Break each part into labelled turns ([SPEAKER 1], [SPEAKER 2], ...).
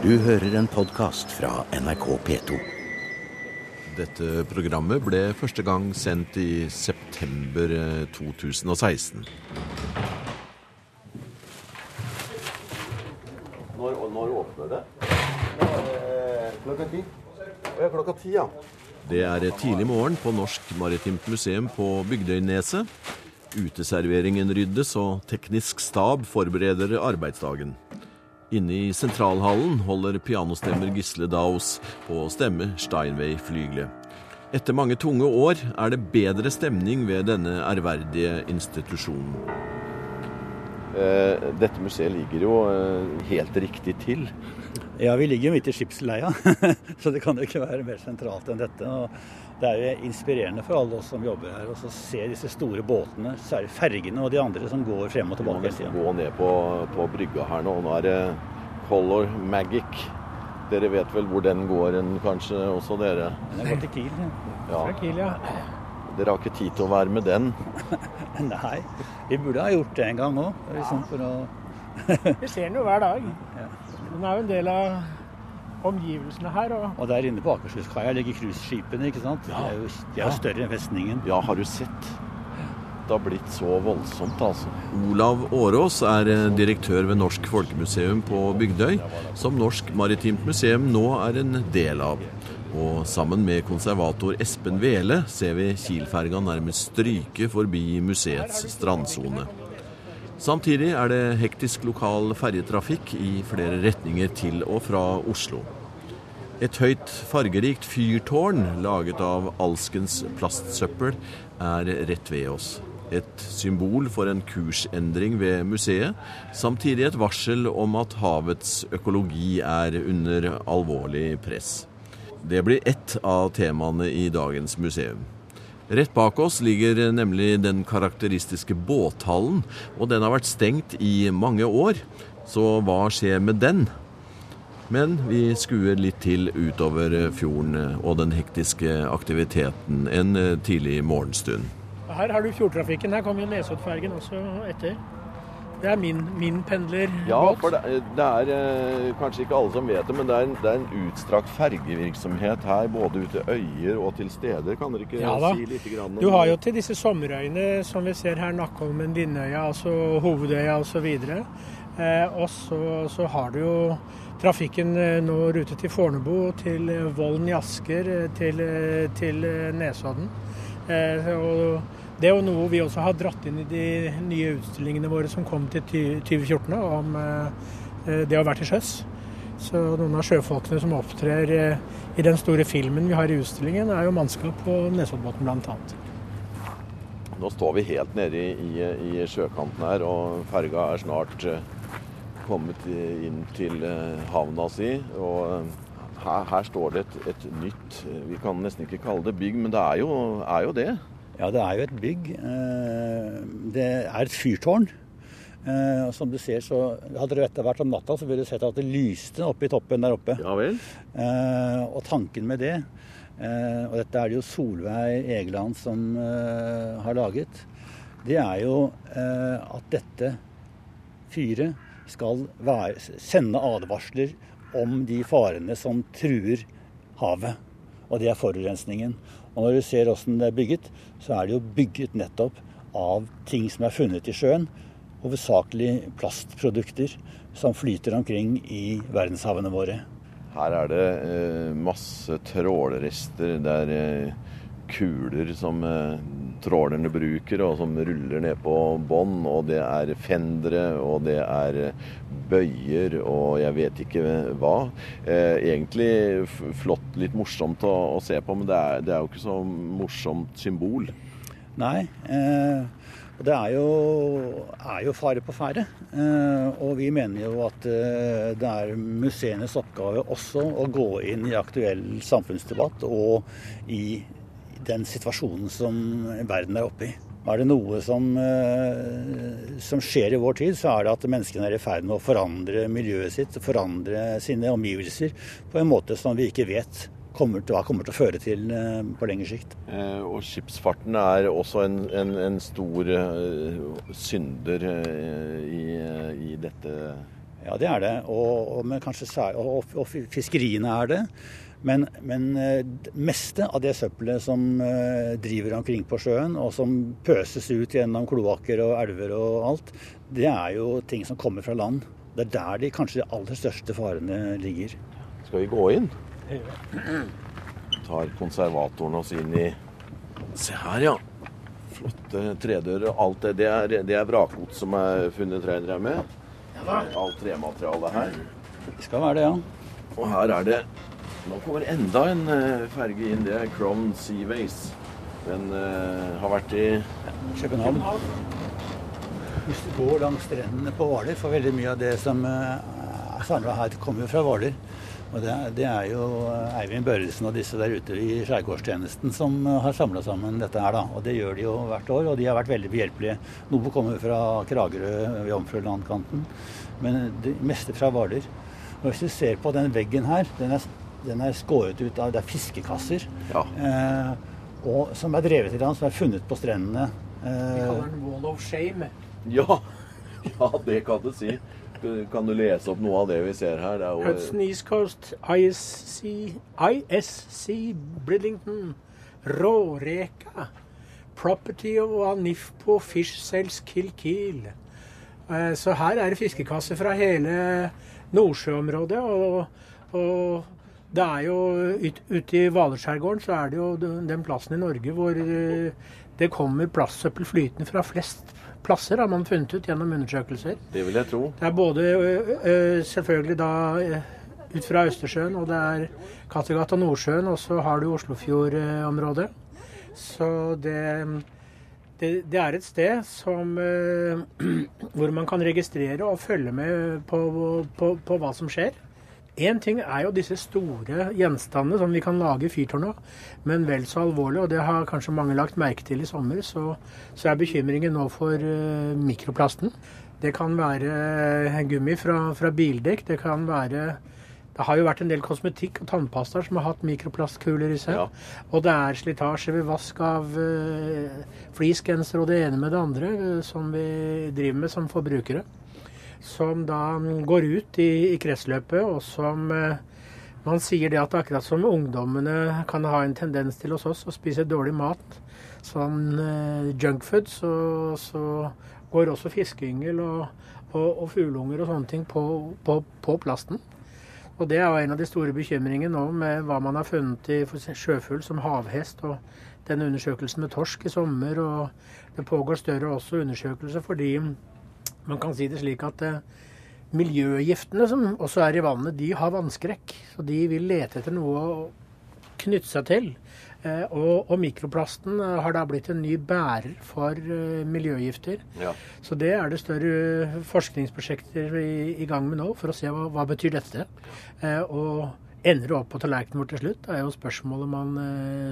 [SPEAKER 1] Du hører en podkast fra NRK P2.
[SPEAKER 2] Dette programmet ble første gang sendt i september eh, 2016. Når, når åpner det? Klokka ti. Klokka ti, ja. Det er tidlig morgen på Norsk Maritimt Museum på Bygdøyneset. Uteserveringen ryddes, og teknisk stab forbereder arbeidsdagen. Inne i sentralhallen holder pianostemmer Gisle Daus på stemme Steinway-flygelet. Etter mange tunge år er det bedre stemning ved denne ærverdige institusjonen. Eh, dette museet ligger jo eh, helt riktig til.
[SPEAKER 3] Ja, vi ligger jo midt i skipsleia, så det kan jo ikke være mer sentralt enn dette. Og det er jo inspirerende for alle oss som jobber her, å se disse store båtene, særlig fergene og de andre som går frem og
[SPEAKER 2] Vi må
[SPEAKER 3] tilbake hele tida.
[SPEAKER 2] gå ned på, på brygga her nå. Nå er det Color Magic. Dere vet vel hvor den går, en, kanskje også dere?
[SPEAKER 3] Den går til Kiel. ja.
[SPEAKER 2] Fra
[SPEAKER 4] Kiel, ja.
[SPEAKER 2] Dere har ikke tid til å være med den.
[SPEAKER 3] Nei, vi burde ha gjort det en gang òg. Liksom ja. å
[SPEAKER 4] Vi ser den jo hver dag.
[SPEAKER 3] Ja.
[SPEAKER 4] Den er jo en del av omgivelsene her. Og
[SPEAKER 3] Og der inne på Akershus-kaia ligger cruiseskipene, ikke sant. De er jo, de er jo større enn festningen.
[SPEAKER 2] Ja, har du sett? Det har blitt så voldsomt, altså. Olav Årås er eh, direktør ved Norsk Folkemuseum på Bygdøy, som Norsk Maritimt Museum nå er en del av. Og sammen med konservator Espen Vele ser vi Kiel-ferga nærmest stryke forbi museets strandsone. Samtidig er det hektisk lokal ferjetrafikk i flere retninger til og fra Oslo. Et høyt, fargerikt fyrtårn laget av alskens plastsøppel er rett ved oss. Et symbol for en kursendring ved museet, samtidig et varsel om at havets økologi er under alvorlig press. Det blir ett av temaene i dagens museum. Rett bak oss ligger nemlig den karakteristiske båthallen, og den har vært stengt i mange år. Så hva skjer med den? Men vi skuer litt til utover fjorden og den hektiske aktiviteten en tidlig morgenstund.
[SPEAKER 4] her har du fjordtrafikken. Her kommer jo Nesoddfergen også etter. Det er min, min pendlerbåt.
[SPEAKER 2] Ja, for det, det er eh, kanskje ikke alle som vet det, men det er en, det er en utstrakt fergevirksomhet her, både ut til øyer og til steder. Kan dere ikke
[SPEAKER 4] Ja
[SPEAKER 2] si litt grann om
[SPEAKER 4] Du har jo til disse sommerøyene som vi ser her, Nakkholmen, Vindøya, altså Hovedøya osv. Eh, og så, så har du jo trafikken eh, nå rute til Fornebu, til eh, Vollen i Asker, til, til Nesodden. Eh, og det er jo noe vi også har dratt inn i de nye utstillingene våre som kom til ty- 2014 om eh, det å være til sjøs. Så noen av sjøfolkene som opptrer eh, i den store filmen vi har i utstillingen, er jo mannskap på Nesoddbåten bl.a.
[SPEAKER 2] Nå står vi helt nede i, i, i sjøkanten her, og ferga er snart eh, kommet inn til eh, havna si. Og eh, her, her står det et, et nytt eh, Vi kan nesten ikke kalle det bygg, men det er jo, er jo det.
[SPEAKER 3] Ja, det er jo et bygg. Eh, Det er et fyrtårn. Eh, og Som du ser, så Hadde dette vært om natta, så ville du sett at det lyste oppe i toppen der oppe.
[SPEAKER 2] Ja vel?
[SPEAKER 3] Eh, og tanken med det, og dette er det jo Solveig Egeland som har laget, det er jo at dette fyret skal være, sende advarsler om de farene som truer havet. Og det er forurensningen. Og når du ser åssen det er bygget, så er det jo bygget nettopp av ting som er funnet i sjøen. Hovedsakelig plastprodukter som flyter omkring i verdenshavene våre.
[SPEAKER 2] Her er det eh, masse trålrester. Det er eh, kuler som eh, trålerne bruker, og som ruller ned på bånn. Og det er fendere, og det er bøyer, og jeg vet ikke hva. Eh, egentlig flott, litt morsomt å, å se på, men det er, det er jo ikke så morsomt symbol.
[SPEAKER 3] Nei. Eh, det er jo, er jo fare på ferde. Eh, og vi mener jo at eh, det er museenes oppgave også å gå inn i aktuell samfunnsdebatt og i den situasjonen som verden er oppe i. Er det noe som, eh, som skjer i vår tid, så er det at menneskene er i ferd med å forandre miljøet sitt, forandre sine omgivelser på en måte som vi ikke vet kommer til, hva kommer til å føre til eh, på lengre sikt.
[SPEAKER 2] Eh, og skipsfarten er også en, en, en stor synder i, i dette
[SPEAKER 3] Ja, det er det. Og, og, kanskje, og, og fiskeriene er det. Men, men det meste av det søppelet som driver omkring på sjøen, og som pøses ut gjennom kloakker og elver og alt, det er jo ting som kommer fra land. Det er der de kanskje de aller største farene ligger.
[SPEAKER 2] Skal vi gå inn? Tar konservatoren oss inn i Se her, ja. Flotte tredører og alt det. Det er, det er vrakgods som er funnet, regner jeg med? Alt trematerialet her.
[SPEAKER 3] Det skal være det, ja.
[SPEAKER 2] Og her er det Nå kommer enda en eh, ferge inn. Det er Crown Seaways. Den uh, har vært i
[SPEAKER 3] København. Hvis du går langs strendene på Hvaler, for veldig mye av det som uh, er samla her, kommer jo fra Hvaler. Og det, det, er jo Eivind Børresen og disse der ute i Skjærgårdstjenesten som har samla sammen dette her, da. Og det gjør de jo hvert år, og de har vært veldig behjelpelige. Noe kommer fra Kragerø Jomfrulandkanten, men det meste fra Hvaler. Og hvis du ser på den veggen her, den er, den er skåret ut av Det er fiskekasser.
[SPEAKER 2] Ja.
[SPEAKER 3] Eh, og, som er drevet i land, som er funnet på strendene.
[SPEAKER 4] Eh, Vi kaller den Wall of Shame.
[SPEAKER 2] Ja, ja det kan du si. Kan du lese opp noe av det vi ser her?
[SPEAKER 4] Jo... Hudson East Coast, ISC, ISC Bridlington, Råreka. Property of Anifpo Fish Sales Kilkeel. Eh, så her er det fiskekasser fra hele Nordsjøområdet. Og, og det er jo ute i Hvalerskjærgården så er det jo den plassen i Norge hvor eh, det kommer plastsøppel flytende fra flest plasser, har man funnet ut gjennom undersøkelser.
[SPEAKER 2] Det vil jeg tro.
[SPEAKER 4] Det er både selvfølgelig da ut fra Østersjøen, og det er Kattegat og Nordsjøen, og så har du Oslofjordområdet. Så det, det, det, er et sted som, hvor man kan registrere og følge med på, på, på hva som skjer. Én ting er jo disse store gjenstandene som vi kan lage fyrtårn av, men vel så alvorlig, og det har kanskje mange lagt merke til i sommer, så, så er bekymringen nå for uh, mikroplasten. Det kan være uh, gummi fra, fra, bildekk, det kan være det har jo vært en del kosmetikk og tannpastaer som har hatt mikroplastkuler i seg. Ja. Og det er slitasje ved vask av uh, fleecegenser og det ene med det andre som vi driver med som forbrukere som da går ut i, i kretsløpet, og som eh, man sier det at akkurat som ungdommene kan ha en tendens til hos oss å spise dårlig mat, sånn eh, junkfood, så, så, går også fiskeyngel og, og, og fugleunger og sånne ting på, på, på, plasten. Og det er jo en av de store bekymringene nå med hva man har funnet i sjøfugl som havhest, og den undersøkelsen med torsk i sommer. Og det pågår større også undersøkelser fordi man kan si det slik at eh, miljøgiftene som også er i vannet, de har vannskrekk. Så de vil lete etter noe å knytte seg til. Eh, og, og, mikroplasten eh, har da blitt en ny bærer for miljøgifter. Ja. Så det er det større forskningsprosjekter i, i, gang med nå, for å se hva, hva betyr dette. Og ender det opp på tallerkenen vår til slutt, er jo spørsmålet man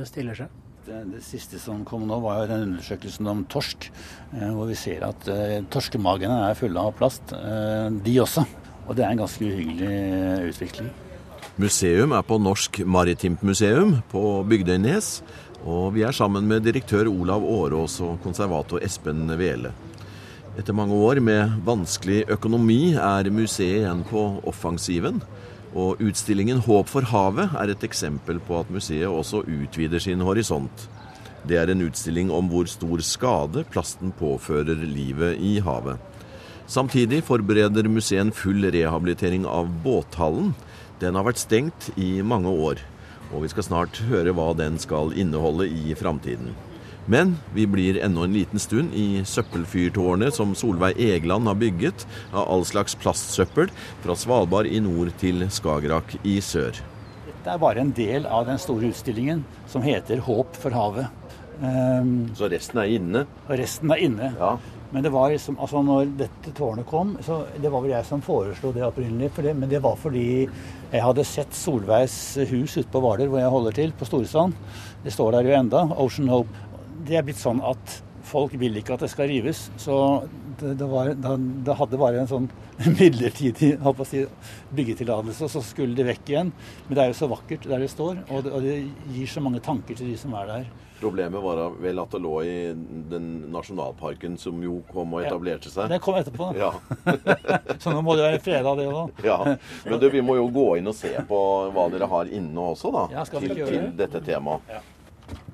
[SPEAKER 4] stiller seg.
[SPEAKER 3] Det, det, siste som kom nå, var jo den undersøkelsen om torsk. Eh, hvor vi ser at eh, torskemagene er fulle av plast, eh, de også. Og det er en ganske uhyggelig utvikling.
[SPEAKER 2] Museum er på Norsk Maritimt Museum på Bygdøynes. Og vi er sammen med direktør Olav Årås og konservator Espen Vele. Etter mange år med vanskelig økonomi er museet igjen på offensiven. Og utstillingen 'Håp for havet' er et eksempel på at museet også utvider sin horisont. Det er en utstilling om hvor stor skade plasten påfører livet i havet. Samtidig forbereder museet full rehabilitering av båthallen. Den har vært stengt i mange år, og vi skal snart høre hva den skal inneholde i framtiden. Men vi blir ennå en liten stund i søppelfyrtårnet som Solveig Egeland har bygget av all slags plastsøppel fra Svalbard i nord til Skagerrak i sør.
[SPEAKER 3] Dette er bare en del av den store utstillingen som heter 'Håp for havet'.
[SPEAKER 2] Um, så resten er inne?
[SPEAKER 3] Resten er inne.
[SPEAKER 2] Ja.
[SPEAKER 3] Men det var liksom, altså når dette tårnet kom, så det var vel jeg som foreslo det opprinnelig. Det, men det var fordi jeg hadde sett Solveigs hus ute på Hvaler, hvor jeg holder til, på Storestrand. Det står der jo enda, Ocean Hope det er blitt sånn at folk vil ikke at det skal rives. Så det, det, var, det hadde bare en sånn midlertidig si, byggetillatelse, og så skulle det vekk igjen. Men det er jo så vakkert der det står, og det, og det gir så mange tanker til de som er der.
[SPEAKER 2] Problemet var vel at det lå i den nasjonalparken som jo kom og etablerte seg.
[SPEAKER 3] Ja, Det kom etterpå. Ja. så nå må det være freda, det òg.
[SPEAKER 2] ja. Men du, vi må jo gå inn og se på hva dere har inne også, da.
[SPEAKER 3] Ja, skal vi
[SPEAKER 2] til,
[SPEAKER 3] til
[SPEAKER 2] dette temaet. Ja.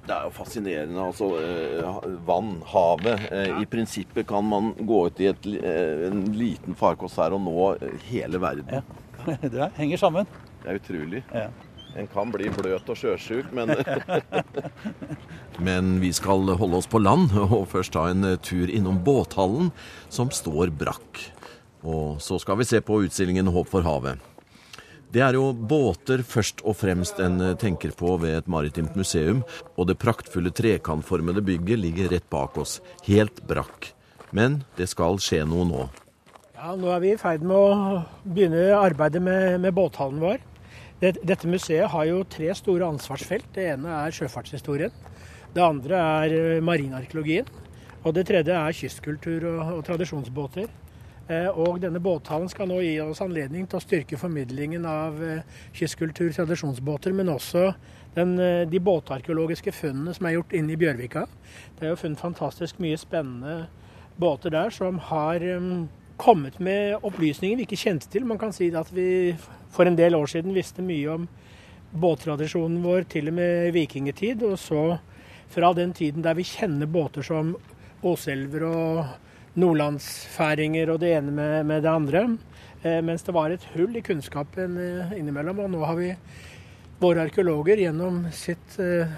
[SPEAKER 2] Det er jo fascinerende. altså eh, Vann, havet. Ja. I prinsippet kan man gå ut i et, eh, en liten farkost her og nå hele verden. Ja.
[SPEAKER 3] Det henger sammen.
[SPEAKER 2] Det er utrolig. Ja. En kan bli bløt og sjøsjuk, men Men vi skal holde oss på land, og først ta en tur innom båthallen, som står brakk. Og så skal vi se på utstillingen Håp for havet. Det er jo båter først og fremst en tenker på ved et maritimt museum, og det praktfulle trekantformede bygget ligger rett bak oss, helt brakk. Men det skal skje noe nå.
[SPEAKER 4] Ja, Nå er vi i ferd med å begynne arbeidet med, med båthallen vår. Dette museet har jo tre store ansvarsfelt. Det ene er sjøfartshistorien. Det andre er eh, marinarkeologien. Og det tredje er kystkultur og, og tradisjonsbåter. Eh, og denne båthallen skal nå gi oss anledning til å styrke formidlingen av eh, kystkultur, tradisjonsbåter, men også den, de båtarkeologiske funnene som er gjort inne i Bjørvika. Det er jo funnet fantastisk mye spennende båter der som har kommet med opplysninger vi ikke kjente til. Man kan si at vi for en del år siden visste mye om båttradisjonen vår til og med vikingetid. Og så fra den tiden der vi kjenner båter som åselver og nordlandsfæringer og det ene med, med det andre. Eh, mens det var et hull i kunnskapen eh, innimellom. Og nå har vi våre arkeologer gjennom sitt eh,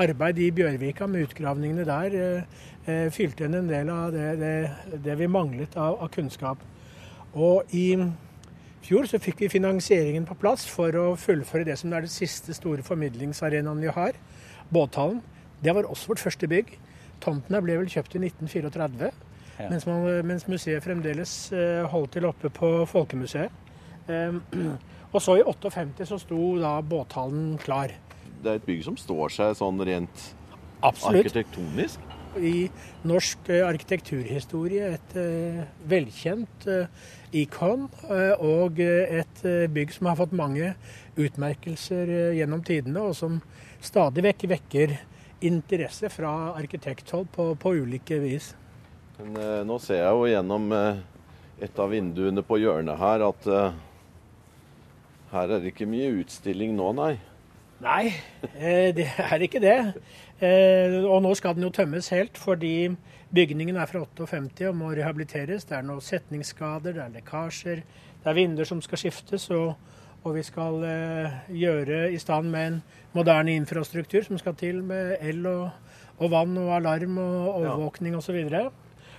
[SPEAKER 4] arbeid i Bjørvika med utgravningene der eh, eh, fylte inn en del av det, det, det vi manglet av, av kunnskap. Og i fjor så fikk vi finansieringen på plass for å fullføre det som er det siste store formidlingsarenaen vi har, båthallen. Det var også vårt første bygg. Tomtene ble vel kjøpt i 1934, ja. mens, man, mens, museet fremdeles eh, holdt til oppe på Folkemuseet. Um, og så i 58 så sto da båthallen klar.
[SPEAKER 2] Det er et bygg som står seg sånn rent Absolutt. arkitektonisk?
[SPEAKER 4] i norsk eh, arkitekturhistorie et velkjent ikon, og et bygg som har fått mange utmerkelser gjennom tidene, og som stadig vekk vekker interesse fra arkitekthold på, på ulike vis.
[SPEAKER 2] Men, nå ser jeg jo gjennom et av vinduene på hjørnet her at her er det ikke mye utstilling nå, nei?
[SPEAKER 4] Nei, det er ikke det. Eh, og nå skal den jo tømmes helt, fordi bygningen er fra 58 og må rehabiliteres. Det er noen setningsskader, det er lekkasjer, det er vinduer som skal skiftes. Og, og vi skal eh, gjøre i stand med en moderne infrastruktur som skal til med el og, og vann og alarm og overvåkning osv.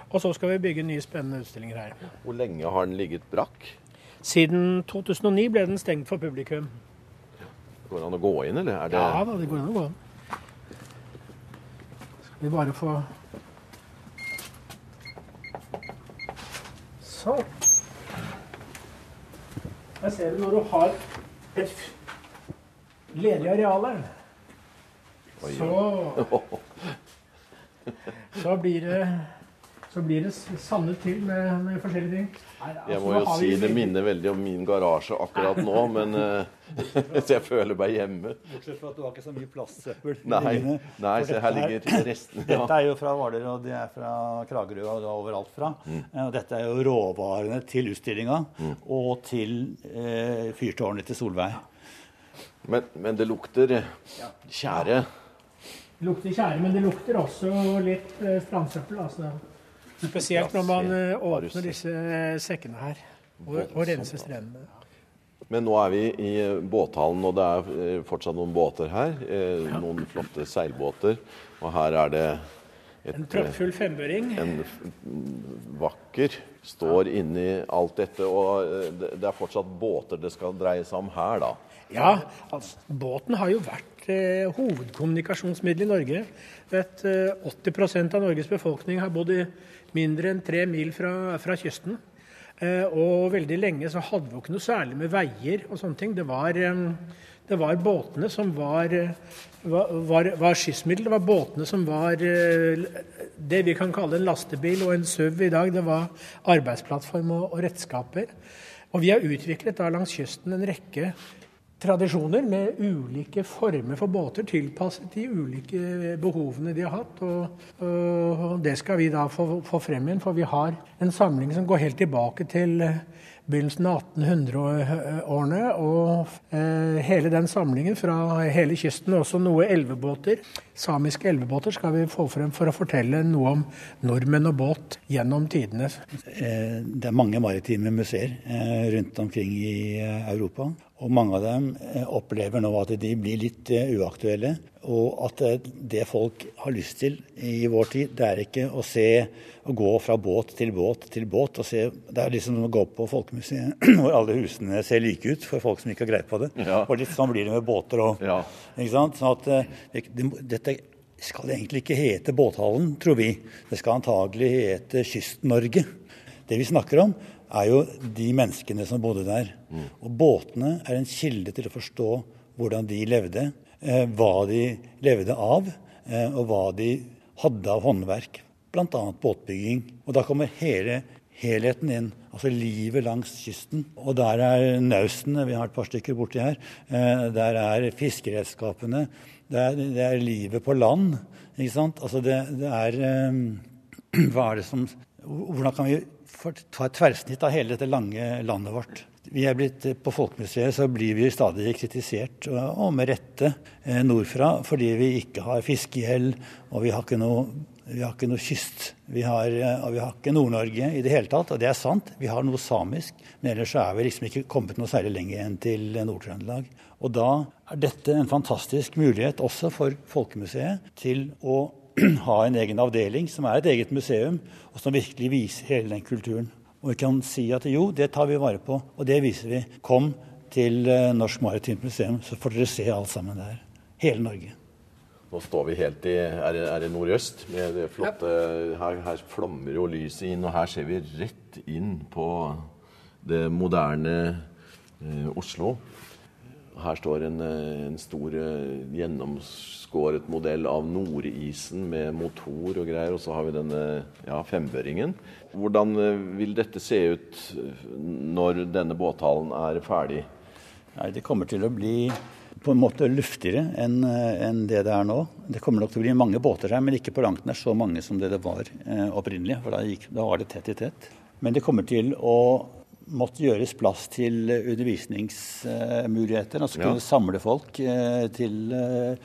[SPEAKER 4] Og så skal vi bygge nye spennende utstillinger her.
[SPEAKER 2] Hvor lenge har den ligget brakk?
[SPEAKER 4] Siden 2009 ble den stengt for publikum.
[SPEAKER 2] Går det an å gå inn, eller?
[SPEAKER 4] Det... Ja, det går an å gå inn. Skal Vi bare få Sånn. Her ser du når du har et ledig areal her, så, så blir det så blir det sandet til med, med forskjellige ting.
[SPEAKER 2] Nei, altså, jeg må jo si det minner veldig om min garasje akkurat nå, men uh, jeg føler meg hjemme.
[SPEAKER 3] Bortsett fra at du har ikke så mye plastsøppel.
[SPEAKER 2] Nei, nei så her ligger restene.
[SPEAKER 3] Ja. Dette er jo fra Hvaler, og de er fra Kragerø og overalt fra. Mm. Dette er jo råvarene til utstillinga mm. og til eh, fyrtårnet til Solveig.
[SPEAKER 2] Men, men det lukter tjære.
[SPEAKER 4] Det lukter tjære, men det lukter også litt uh, strandsøppel. altså. Spesielt når man eh, åpner disse eh, sekkene her og, og renser strendene.
[SPEAKER 2] Men nå er vi i eh, båthallen, og det er fortsatt noen båter her. Noen flotte seilbåter. Og her er det
[SPEAKER 4] et, En proppfull fembøring.
[SPEAKER 2] En vakker står inni alt dette. Og det er fortsatt båter det skal dreie seg om her, da?
[SPEAKER 4] Ja, altså, båten har jo vært eh, hovedkommunikasjonsmiddel i Norge. Vet, eh, 80% av Norges befolkning har bodd mindre enn tre mil fra, fra kysten. Eh, og veldig lenge så hadde vi ikke noe særlig med veier og sånne ting. Det var, eh, det var båtene som var, var, var, var skyssmiddel. Det var båtene som var det vi kan kalle en lastebil og en SUV i dag. Det var arbeidsplattform og, og redskaper. Og vi har utviklet da langs kysten en rekke tradisjoner med ulike former for båter tilpasset de ulike behovene de har hatt. Og, og det skal vi da få, få, frem igjen, for vi har en samling som går helt tilbake til begynnelsen av 1800-årene. Og eh, hele den samlingen fra hele kysten, også noe elvebåter, samiske elvebåter, skal vi få frem for å fortelle noe om nordmenn og båt gjennom tidene.
[SPEAKER 3] Eh, det er mange maritime museer eh, rundt omkring i eh, Europa. Og mange av dem eh, opplever nå at de blir litt eh, uaktuelle. Og at eh, det folk har lyst til i vår tid, det er ikke å se å gå fra båt til båt til båt. og se, Det er liksom å gå på Folkemuseet hvor alle husene ser like ut for folk som ikke har greie på det. Ja. Og litt sånn blir det med båter òg. Ja. Sånn at det, dette skal egentlig ikke hete Båthallen, tror vi. Det skal antagelig hete Kyst-Norge. Det vi snakker om, er jo de menneskene som bodde der. Mm. Og båtene er en kilde til å forstå hvordan de levde, eh, hva de levde av, eh, og hva de hadde av håndverk. Bl.a. båtbygging. Og da kommer hele helheten inn. Altså livet langs kysten. Og der er naustene, vi har et par stykker borti her. Eh, der er fiskeredskapene. Det er, det er livet på land. Ikke sant? Altså det, det er Hva er det som Hvordan kan vi ta et tverrsnitt av hele dette lange landet vårt. Vi er blitt, På Folkemuseet så blir vi stadig kritisert, og med rette, eh, nordfra fordi vi ikke har fiskegjeld og vi har ikke noe, har ikke noe kyst. Vi har, eh, og vi har ikke Nord-Norge i det hele tatt, og det er sant. Vi har noe samisk, men ellers er vi liksom ikke kommet noe særlig lenger enn til Nord-Trøndelag. Og da er dette en fantastisk mulighet også for Folkemuseet til å ha en egen avdeling som er et eget museum, og som virkelig viser hele den kulturen. Og vi kan si at jo, det tar vi vare på, og det viser vi. Kom til eh, Norsk Maritimt Museum, så får dere se alt sammen der. Hele Norge.
[SPEAKER 2] Nå står vi helt i Er det, er det nordøst? Med det flotte her, her, flommer jo lyset inn, og her ser vi rett inn på det moderne eh, Oslo. Her står en, eh, en stor eh, gjennomskåret modell av Nordisen med motor og greier. Og så har vi denne ja, fembøringen. Hvordan eh, vil dette se ut når denne båthallen er ferdig?
[SPEAKER 3] Nei, Det kommer til å bli på en måte luftigere enn en det det er nå. Det kommer nok til å bli mange båter her, men ikke på langt nær så mange som det det var eh, opprinnelig. For da, gikk, da var det tett i tett. Men det kommer til å måtte gjøres plass til undervisningsmuligheter. Altså kunne ja. samle folk eh, til eh,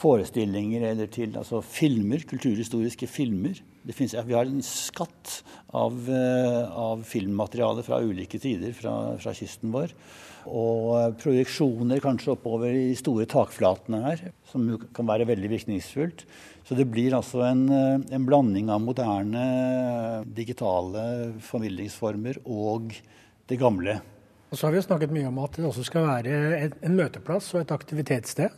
[SPEAKER 3] forestillinger eller til altså filmer, kulturhistoriske filmer. Finnes, vi har en skatt av, eh, av filmmateriale fra ulike tider fra, fra, kysten vår. Og projeksjoner kanskje oppover i store takflatene her, som kan være veldig virkningsfullt. Så det blir altså en, en blanding av moderne digitale formidlingsformer og det gamle.
[SPEAKER 4] Og så har vi jo snakket mye om at det også skal være en møteplass og et aktivitetssted.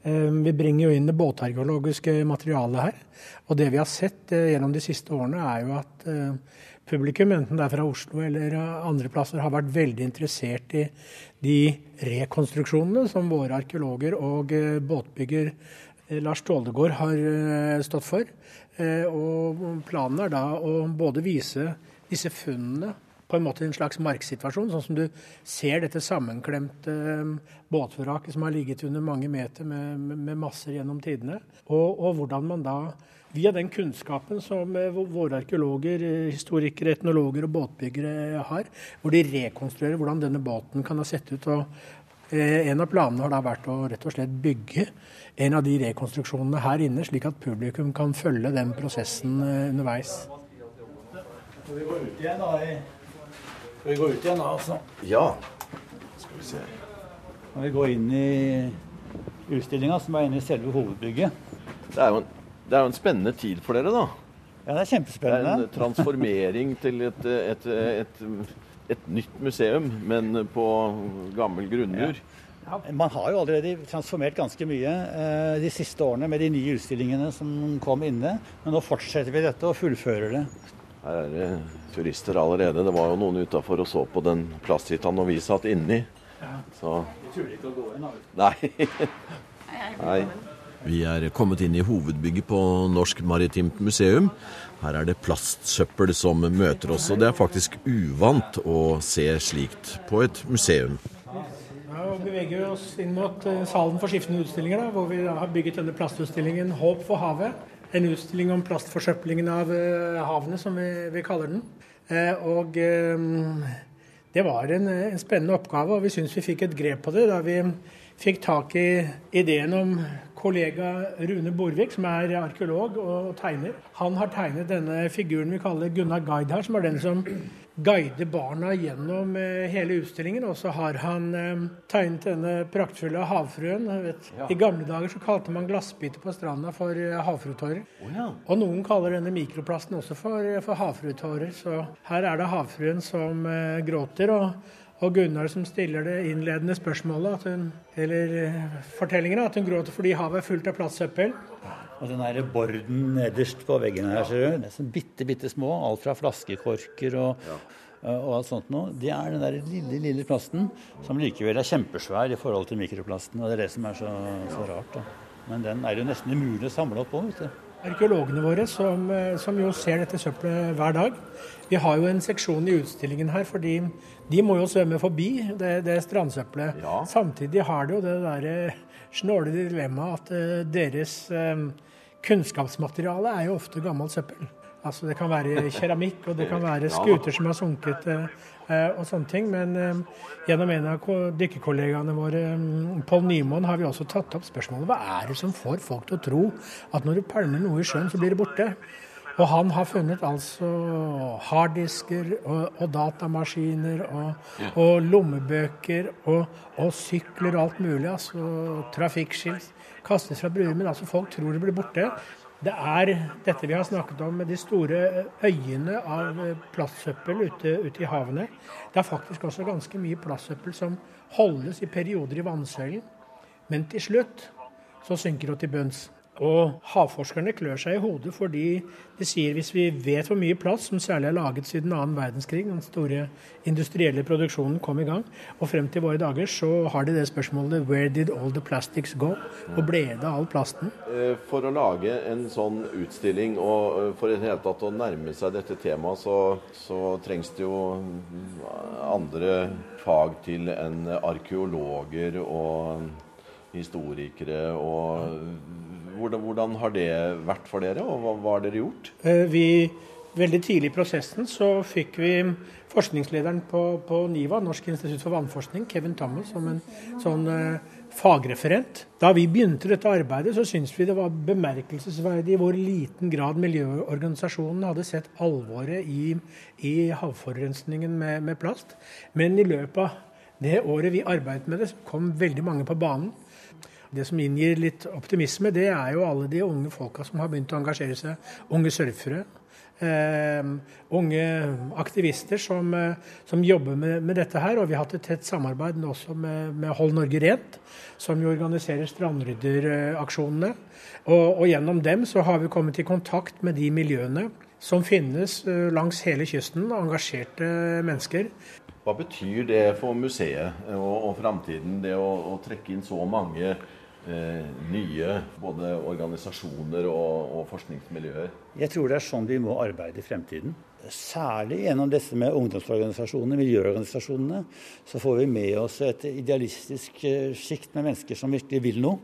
[SPEAKER 4] Vi bringer jo inn det båtarkeologiske materialet her. Og det vi har sett eh, gjennom de siste årene, er jo at eh, publikum, enten det er fra Oslo eller andre plasser, har vært veldig interessert i de rekonstruksjonene som våre arkeologer og eh, båtbygger Lars Tåldegård har stått for. Og planen er da å både vise disse funnene på en måte en slags marksituasjon, sånn som du ser dette sammenklemte um, båtvraket som har ligget under mange meter med, med, masser gjennom tidene. Og, og, hvordan man da, via den kunnskapen som uh, våre arkeologer, uh, historikere, etnologer og båtbyggere har, hvor de rekonstruerer hvordan denne båten kan ha sett ut. og en av planene har da vært å rett og slett bygge en av de rekonstruksjonene her inne, slik at publikum kan følge den prosessen underveis.
[SPEAKER 3] Så vi går ut igjen da i skal vi gå ut igjen da, altså?
[SPEAKER 2] Ja. Skal vi se.
[SPEAKER 3] Når vi går inn i utstillinga, som er inne i selve hovedbygget.
[SPEAKER 2] Det er, en, det er, jo en, spennende tid for dere, da.
[SPEAKER 3] Ja, det er kjempespennende.
[SPEAKER 2] Det er en transformering til et, et, et, et nytt museum, men på gammel grunnmur.
[SPEAKER 3] Ja. Man har jo allerede transformert ganske mye eh, de siste årene med de nye utstillingene som kom inne. Men nå fortsetter vi dette og fullfører det.
[SPEAKER 2] Her er det turister allerede. Det var jo noen utafor og så på den plasthytta når vi satt inni. Så
[SPEAKER 3] Vi tuller ikke å gå inn.
[SPEAKER 2] Nei. Nei. Vi er kommet inn i hovedbygget på Norsk Maritimt Museum. Her er det plastsøppel som møter oss, og det er faktisk uvant å se slikt på et museum.
[SPEAKER 4] Ja, og beveger vi oss inn mot eh, salen for skiftende utstillinger, da, hvor vi har bygget denne plastutstillingen 'Håp for havet'. En utstilling om plastforsøplingen av eh, havene, som vi, vi kaller den. Eh, og eh, det var en, en spennende oppgave, og vi syns vi fikk et grep på det da vi fikk tak i ideen om kollega Rune Borvik, som er arkeolog og tegner. Han har tegnet denne figuren vi kaller Gunnar Guide her, som er den som guider barna gjennom eh, hele utstillingen. Og så har han eh, tegnet denne praktfulle havfruen. Vet. I gamle dager så kalte man glassbiter på stranda for havfruetårer. Oh, ja. Og noen kaller denne mikroplasten også for, for havfruetårer. Så her er det havfruen som eh, gråter. og og Gunnar som stiller det innledende spørsmålet, at hun, eller eh, fortellingen, at hun gråter fordi havet er fullt av plastsøppel.
[SPEAKER 3] Og den der borden nederst på veggene her, ser du. Det er sånn bitte, bitte små. Alt fra flaskekorker og, og alt sånt noe. Det er den der lille, lille plasten som likevel er kjempesvær i forhold til mikroplasten. Og det er det som er så, så rart. da. Men den er jo nesten umulig å samle opp på, vet du.
[SPEAKER 4] Arkeologene våre, som, eh, som jo ser dette søppelet hver dag, vi har jo en seksjon i utstillingen her, fordi de må jo svømme forbi det, det strandsøppelet.
[SPEAKER 2] Ja.
[SPEAKER 4] Samtidig har de jo det derre snåle dilemmaet at eh, deres eh, kunnskapsmateriale er jo ofte gammelt søppel. Altså Det kan være keramikk, og det kan være skuter som har sunket eh, eh, og sånne ting. Men eh, gjennom en av ko- dykkerkollegaene våre, mm, Pål Nymoen, har vi også tatt opp spørsmålet hva er det som får folk til å tro at når du pælmer noe i sjøen, så blir det borte. Og han har funnet altså harddisker og, og datamaskiner og, og lommebøker og, og sykler og alt mulig. Altså trafikkskilt kastes fra bruer. Men altså folk tror det blir borte. Det er dette vi har snakket om med de store øyene av plastsøppel ute, ute i havene. Det er faktisk også ganske mye plastsøppel som holdes i perioder i vannsøylen. Men til slutt så synker det til bunns. Og havforskerne klør seg i hodet fordi de sier hvis vi vet hvor mye plast som særlig er laget siden annen verdenskrig, den store industrielle produksjonen kom i gang, og frem til våre dager så har de det spørsmålet Where did all the plastics go? Hvor ble det av all plasten?
[SPEAKER 2] Eh, For å lage en sånn utstilling og eh, for i det hele tatt å nærme seg dette temaet, så, så trengs det jo andre fag til enn arkeologer og historikere. og hvordan, hvordan har det vært for dere, og hva, hva har dere gjort?
[SPEAKER 4] Eh, Vi, veldig tidlig i prosessen så fikk vi forskningslederen på, på NIVA, Norsk institutt for vannforskning, Kevin Thomas, som en sånn eh, fagreferent. Da vi begynte dette arbeidet, så syntes vi det var bemerkelsesverdig i hvor liten grad miljøorganisasjonen hadde sett alvoret i, i havforurensningen med, med plast. Men i løpet av det året vi arbeidet med det, så kom veldig mange på banen. Det som inngir litt optimisme, det er jo alle de unge folka som har begynt å engasjere seg. Unge surfere. Uh, unge aktivister som, uh, som jobber med, med dette her. Og vi har hatt et tett samarbeid nå også med, med Hold Norge Rent, som jo organiserer strandrydderaksjonene. Og, og gjennom dem så har vi kommet i kontakt med de miljøene som finnes uh, langs hele kysten, engasjerte mennesker.
[SPEAKER 2] Hva betyr det for museet og, og framtiden, det å, å trekke inn så mange nye både organisasjoner og, og forskningsmiljøer?
[SPEAKER 3] Jeg tror det er sånn vi må arbeide i fremtiden. Særlig gjennom disse med ungdomsorganisasjonene, miljøorganisasjonene, så får vi med oss et idealistisk eh, sjikt med mennesker som virkelig vil noe.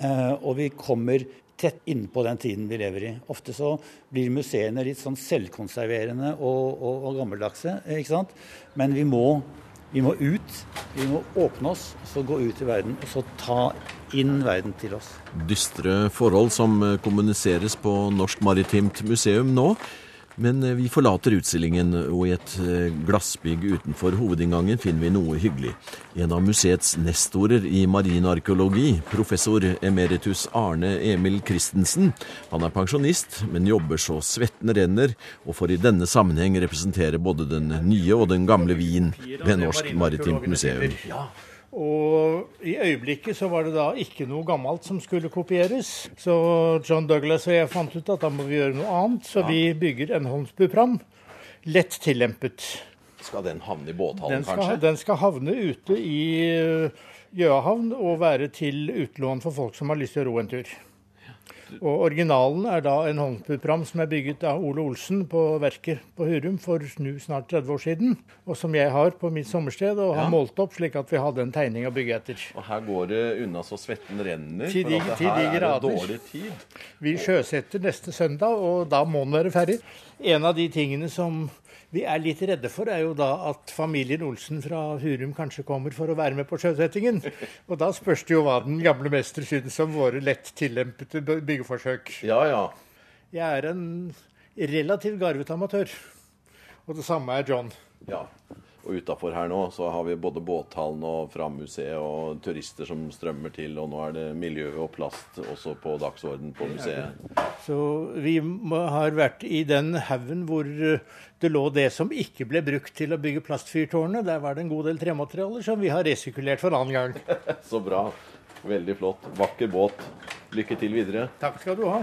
[SPEAKER 3] Eh, og vi kommer tett innpå den tiden vi lever i. Ofte så blir museene litt sånn selvkonserverende og, og, og gammeldagse, ikke sant. Men vi må, vi må ut. Vi må åpne oss, så gå ut i verden, og så ta inn verden til oss.
[SPEAKER 2] Dystre forhold som eh, kommuniseres på Norsk Maritimt Museum nå. Men eh, vi forlater utstillingen, og i et eh, glassbygg utenfor hovedinngangen finner vi noe hyggelig. En av museets nestorer i marinarkeologi, professor emeritus Arne Emil Christensen. Han er pensjonist, men jobber så svetten renner, og får i denne sammenheng representere både den nye og den gamle Wien ved Norsk Maritimt Museum.
[SPEAKER 5] Og i øyeblikket så var det da ikke noe gammelt som skulle kopieres. Så John Douglas og jeg fant ut at da må vi gjøre noe annet. Så vi bygger en Holmsbupram. lett tillempet.
[SPEAKER 2] Skal den havne i båthallen,
[SPEAKER 5] Den skal,
[SPEAKER 2] kanskje?
[SPEAKER 5] den skal havne ute i eh, Gjøahavn og være til utlån for folk som har lyst til å ro en tur. Og Originalen er da en håndpupram som er bygget av Ole Olsen på verket på Hurum for nu snart 30 år siden. Og som jeg har på mitt sommersted og har
[SPEAKER 2] Ja.
[SPEAKER 5] målt opp slik at vi hadde en tegning å bygge etter.
[SPEAKER 2] Og her går det unna så svetten renner. For at
[SPEAKER 5] til de
[SPEAKER 2] her er det dårlig tid.
[SPEAKER 5] Vi sjøsetter neste søndag, og da må den være ferdig. En av de tingene som vi er litt redde for, er jo da at familien Olsen fra Hurum kanskje kommer for å være med på sjøsettingen. Og da spørs det jo hva den gamle mester syns om våre lett tillempete byggeforsøk.
[SPEAKER 2] Ja, ja.
[SPEAKER 5] Jeg er en relativt garvet amatør. Og det samme er John.
[SPEAKER 2] ja. Og utafor her nå så har vi både båthallen og Fram-museet og turister som strømmer til. Og nå er det miljø og plast også på dagsorden på museet.
[SPEAKER 5] Så vi har vært i den haugen hvor eh, det lå det som ikke ble brukt til å bygge plastfyrtårnet. Der var det en god del trematerialer som vi har resirkulert for annen gang.
[SPEAKER 2] Så bra. Veldig flott. Vakker båt. Lykke til videre.
[SPEAKER 5] Takk skal du ha.